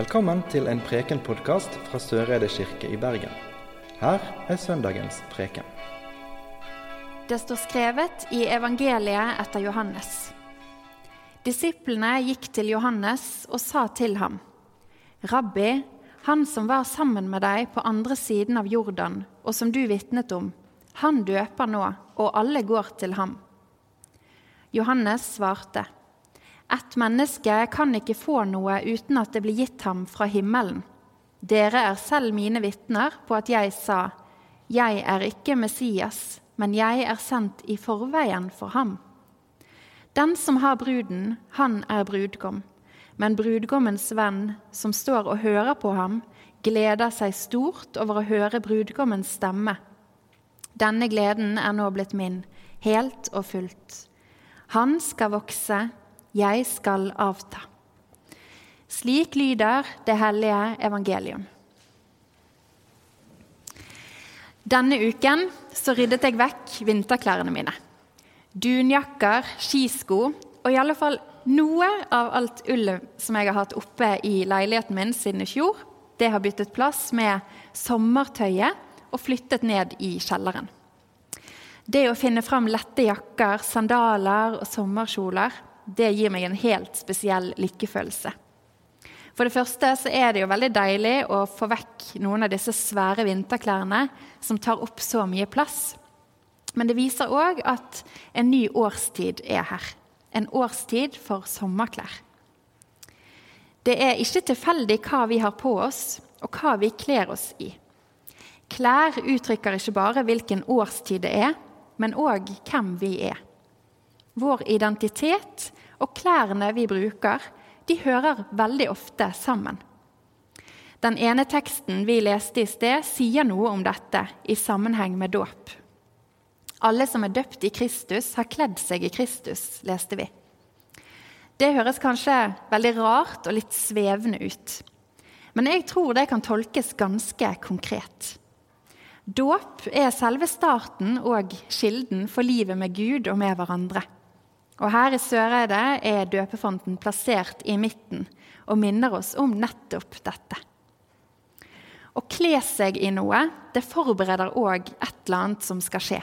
Velkommen til en Preken-podkast fra Søreide kirke i Bergen. Her er søndagens preken. Det står skrevet i evangeliet etter Johannes. Disiplene gikk til Johannes og sa til ham, Rabbi, han som var sammen med deg på andre siden av Jordan, og som du vitnet om, han døper nå, og alle går til ham. Johannes svarte, Et menneske kan ikke få noe uten at det blir gitt ham fra himmelen. Dere er selv mine vitner på at jeg sa, Jeg er ikke Messias, men jeg er sendt i forveien for ham. Den som har bruden, han er brudgom. Men brudgommens venn, som står og hører på ham, gleder seg stort over å høre brudgommens stemme. Denne gleden er nå blitt min, helt og fullt. Han skal vokse, jeg skal avta. Slik lyder det hellige evangelium. Denne uken så ryddet jeg vekk vinterklærne mine. Dunjakker, skisko og i alle fall noe av alt ullet som jeg har hatt oppe i leiligheten min siden i fjor, det har byttet plass med sommertøyet og flyttet ned i kjelleren. Det å finne fram lette jakker, sandaler og sommerkjoler, det gir meg en helt spesiell lykkefølelse. For det første så er det jo veldig deilig å få vekk noen av disse svære vinterklærne som tar opp så mye plass. Men det viser òg at en ny årstid er her. En årstid for sommerklær. Det er ikke tilfeldig hva vi har på oss, og hva vi kler oss i. Klær uttrykker ikke bare hvilken årstid det er, men òg hvem vi er. Vår identitet og klærne vi bruker, de hører veldig ofte sammen. Den ene teksten vi leste i sted, sier noe om dette i sammenheng med dåp. Alle som er døpt i Kristus, har kledd seg i Kristus, leste vi. Det høres kanskje veldig rart og litt svevende ut. Men jeg tror det kan tolkes ganske konkret. Dåp er selve starten og kilden for livet med Gud og med hverandre. Og Her i Søreide er døpefonten plassert i midten og minner oss om nettopp dette. Å kle seg i noe det forbereder òg et eller annet som skal skje.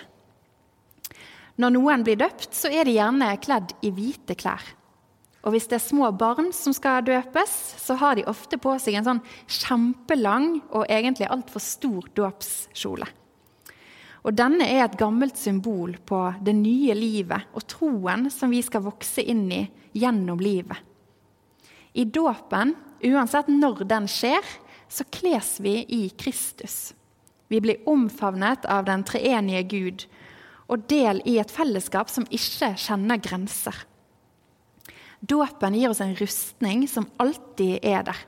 Når noen blir døpt, så er de gjerne kledd i hvite klær. Og hvis det er små barn som skal døpes, så har de ofte på seg en sånn kjempelang og egentlig altfor stor dåpskjole. Og denne er et gammelt symbol på det nye livet og troen som vi skal vokse inn i gjennom livet. I dåpen, uansett når den skjer, så kles vi i Kristus. Vi blir omfavnet av den treenige Gud og del i et fellesskap som ikke kjenner grenser. Dåpen gir oss en rustning som alltid er der,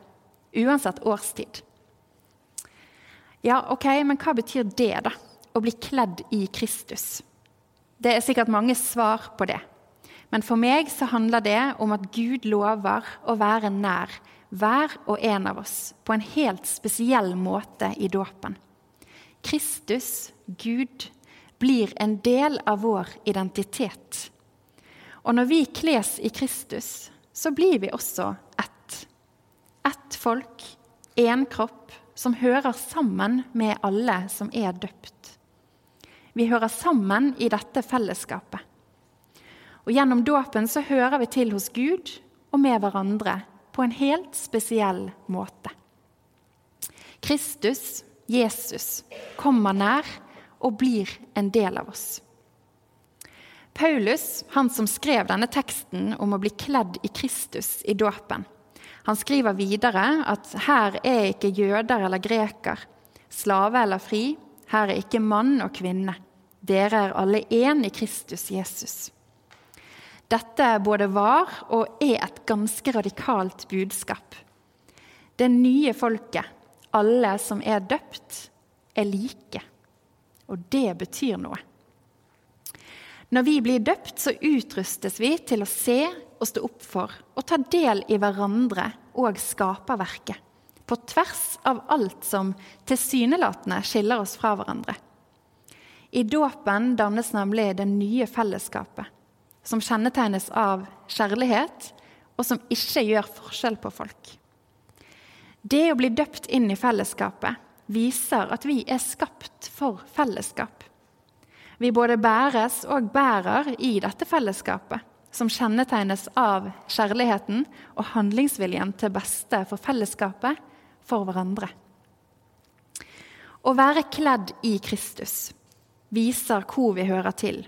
uansett årstid. Ja, ok, Men hva betyr det, da? Å bli kledd i Kristus? Det er sikkert mange svar på det. Men for meg så handler det om at Gud lover å være nær hver og en av oss på en helt spesiell måte i dåpen. Kristus, Gud, blir en del av vår identitet. Og når vi kles i Kristus, så blir vi også ett. Ett folk, én kropp, som hører sammen med alle som er døpt. Vi hører sammen i dette fellesskapet. Og Gjennom dåpen så hører vi til hos Gud og med hverandre på en helt spesiell måte. Kristus, Jesus, kommer nær og blir en del av oss. Paulus, han som skrev denne teksten om å bli kledd i Kristus i dåpen, han skriver videre at her er ikke jøder eller greker, slave eller fri, her er ikke mann og kvinne. Dere er alle én i Kristus Jesus. Dette både var og er et ganske radikalt budskap. Det nye folket, alle som er døpt, er like. Og det betyr noe. Når vi blir døpt, så utrustes vi til å se og stå opp for og ta del i hverandre og skaperverket. På tvers av alt som tilsynelatende skiller oss fra hverandre. I dåpen dannes nemlig det nye fellesskapet, som kjennetegnes av kjærlighet, og som ikke gjør forskjell på folk. Det å bli døpt inn i fellesskapet viser at vi er skapt for fellesskap. Vi både bæres og bærer i dette fellesskapet, som kjennetegnes av kjærligheten og handlingsviljen til beste for fellesskapet, for hverandre. Å være kledd i Kristus viser hvor vi hører til,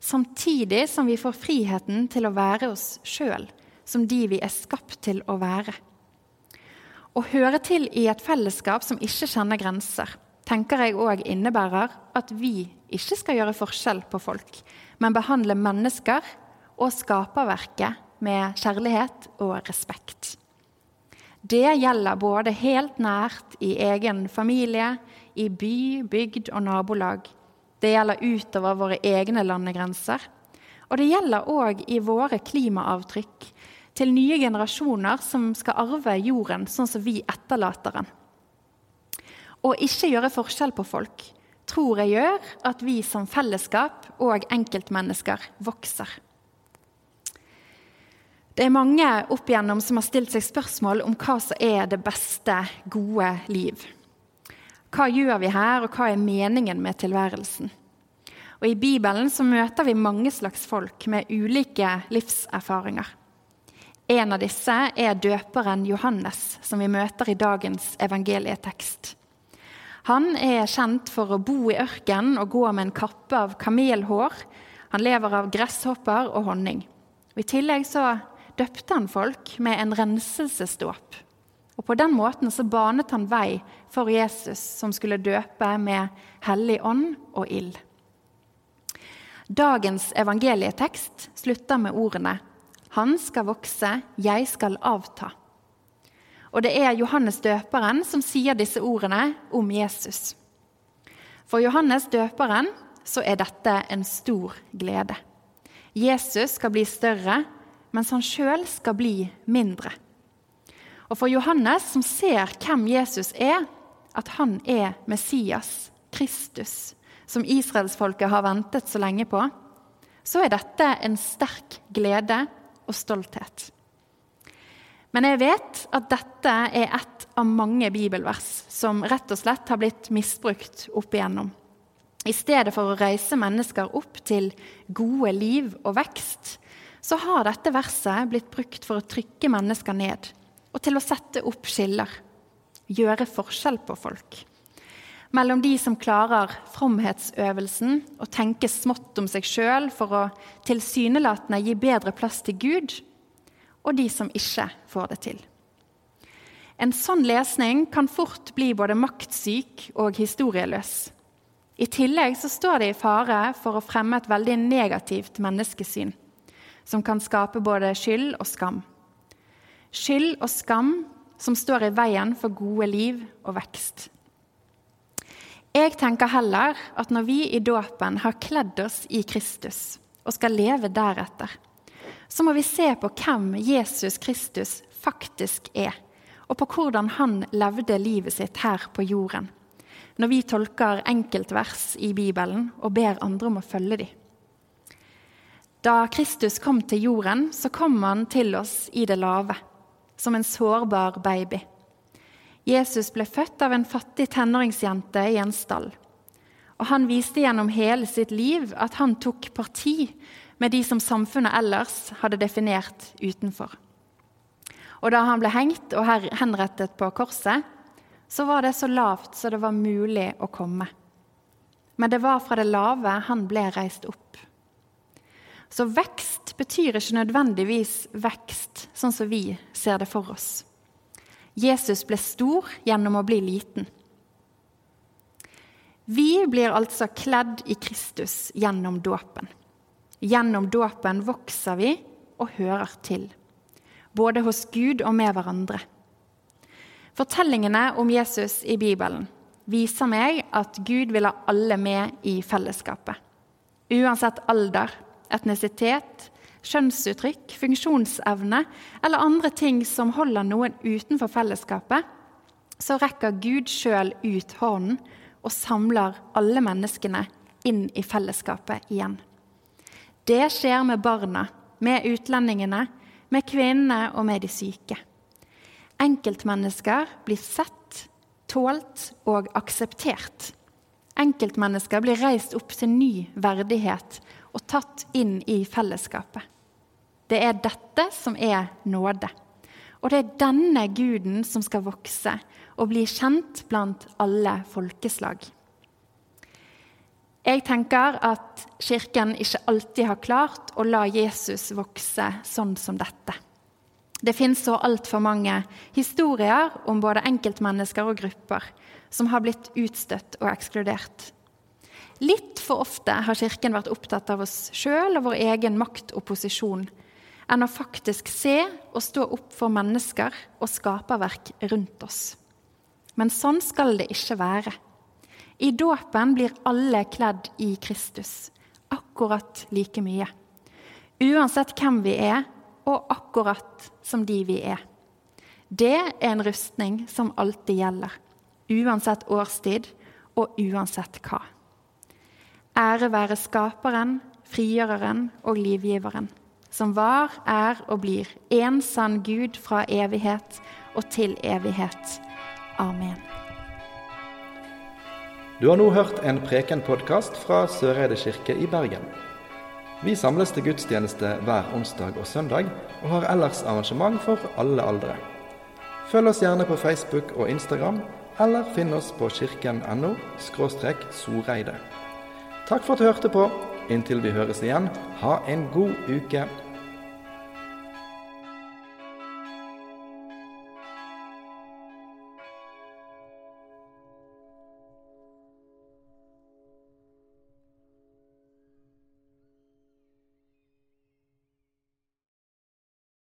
samtidig som vi får friheten til å være oss sjøl som de vi er skapt til å være. Å høre til i et fellesskap som ikke kjenner grenser, tenker jeg òg innebærer at vi ikke skal gjøre forskjell på folk, men behandle mennesker og skaperverket med kjærlighet og respekt. Det gjelder både helt nært i egen familie, i by, bygd og nabolag. Det gjelder utover våre egne landegrenser. Og det gjelder òg i våre klimaavtrykk til nye generasjoner som skal arve jorden sånn som vi etterlater den. Å ikke gjøre forskjell på folk tror jeg gjør at vi som fellesskap og enkeltmennesker vokser. Det er mange opp igjennom som har stilt seg spørsmål om hva som er det beste, gode liv. Hva gjør vi her, og hva er meningen med tilværelsen? Og I Bibelen så møter vi mange slags folk med ulike livserfaringer. En av disse er døperen Johannes, som vi møter i dagens evangelietekst. Han er kjent for å bo i ørkenen og gå med en kappe av kamelhår. Han lever av gresshopper og honning. Og I tillegg så døpte han folk med en renselsesdåp. Og På den måten så banet han vei for Jesus, som skulle døpe med hellig ånd og ild. Dagens evangelietekst slutter med ordene han skal vokse, jeg skal avta. Og det er Johannes døperen som sier disse ordene om Jesus. For Johannes døperen så er dette en stor glede. Jesus skal bli større, mens han sjøl skal bli mindre. Og for Johannes, som ser hvem Jesus er, at han er Messias, Kristus, som israelsfolket har ventet så lenge på, så er dette en sterk glede og stolthet. Men jeg vet at dette er et av mange bibelvers som rett og slett har blitt misbrukt opp igjennom. I stedet for å reise mennesker opp til gode liv og vekst, så har dette verset blitt brukt for å trykke mennesker ned og til å sette opp skiller. Gjøre forskjell på folk. Mellom de som klarer fromhetsøvelsen og tenker smått om seg sjøl for å tilsynelatende gi bedre plass til Gud, og de som ikke får det til. En sånn lesning kan fort bli både maktsyk og historieløs. I tillegg så står det i fare for å fremme et veldig negativt menneskesyn, som kan skape både skyld og skam. Skyld og skam som står i veien for gode liv og vekst. Jeg tenker heller at når vi i dåpen har kledd oss i Kristus og skal leve deretter, så må vi se på hvem Jesus Kristus faktisk er, og på hvordan han levde livet sitt her på jorden, når vi tolker enkeltvers i Bibelen og ber andre om å følge dem. Da Kristus kom til jorden, så kom han til oss i det lave, som en sårbar baby. Jesus ble født av en fattig tenåringsjente i en stall. Og han viste gjennom hele sitt liv at han tok parti med de som samfunnet ellers hadde definert utenfor. Og da han ble hengt og henrettet på korset, så var det så lavt så det var mulig å komme. Men det var fra det lave han ble reist opp. Så vekst betyr ikke nødvendigvis vekst sånn som vi ser det for oss. Jesus ble stor gjennom å bli liten. Vi blir altså kledd i Kristus gjennom dåpen. Gjennom dåpen vokser vi og hører til, både hos Gud og med hverandre. Fortellingene om Jesus i Bibelen viser meg at Gud vil ha alle med i fellesskapet. Uansett alder, etnisitet, kjønnsuttrykk, funksjonsevne eller andre ting som holder noen utenfor fellesskapet, så rekker Gud sjøl ut hånden og samler alle menneskene inn i fellesskapet igjen. Det skjer med barna, med utlendingene, med kvinnene og med de syke. Enkeltmennesker blir sett, tålt og akseptert. Enkeltmennesker blir reist opp til ny verdighet og tatt inn i fellesskapet. Det er dette som er nåde. Og det er denne guden som skal vokse og bli kjent blant alle folkeslag. Jeg tenker at Kirken ikke alltid har klart å la Jesus vokse sånn som dette. Det finnes så altfor mange historier om både enkeltmennesker og grupper som har blitt utstøtt og ekskludert. Litt for ofte har Kirken vært opptatt av oss sjøl og vår egen makt og posisjon, enn å faktisk se og stå opp for mennesker og skaperverk rundt oss. Men sånn skal det ikke være. I dåpen blir alle kledd i Kristus, akkurat like mye. Uansett hvem vi er, og akkurat som de vi er. Det er en rustning som alltid gjelder, uansett årstid og uansett hva. Ære være Skaperen, Frigjøreren og Livgiveren, som var, er og blir en sann Gud fra evighet og til evighet. Amen. Du har nå hørt en Preken-podkast fra Søreide kirke i Bergen. Vi samles til gudstjeneste hver onsdag og søndag, og har ellers arrangement for alle aldre. Følg oss gjerne på Facebook og Instagram, eller finn oss på kirken.no soreide. Takk for at du hørte på. Inntil vi høres igjen, ha en god uke.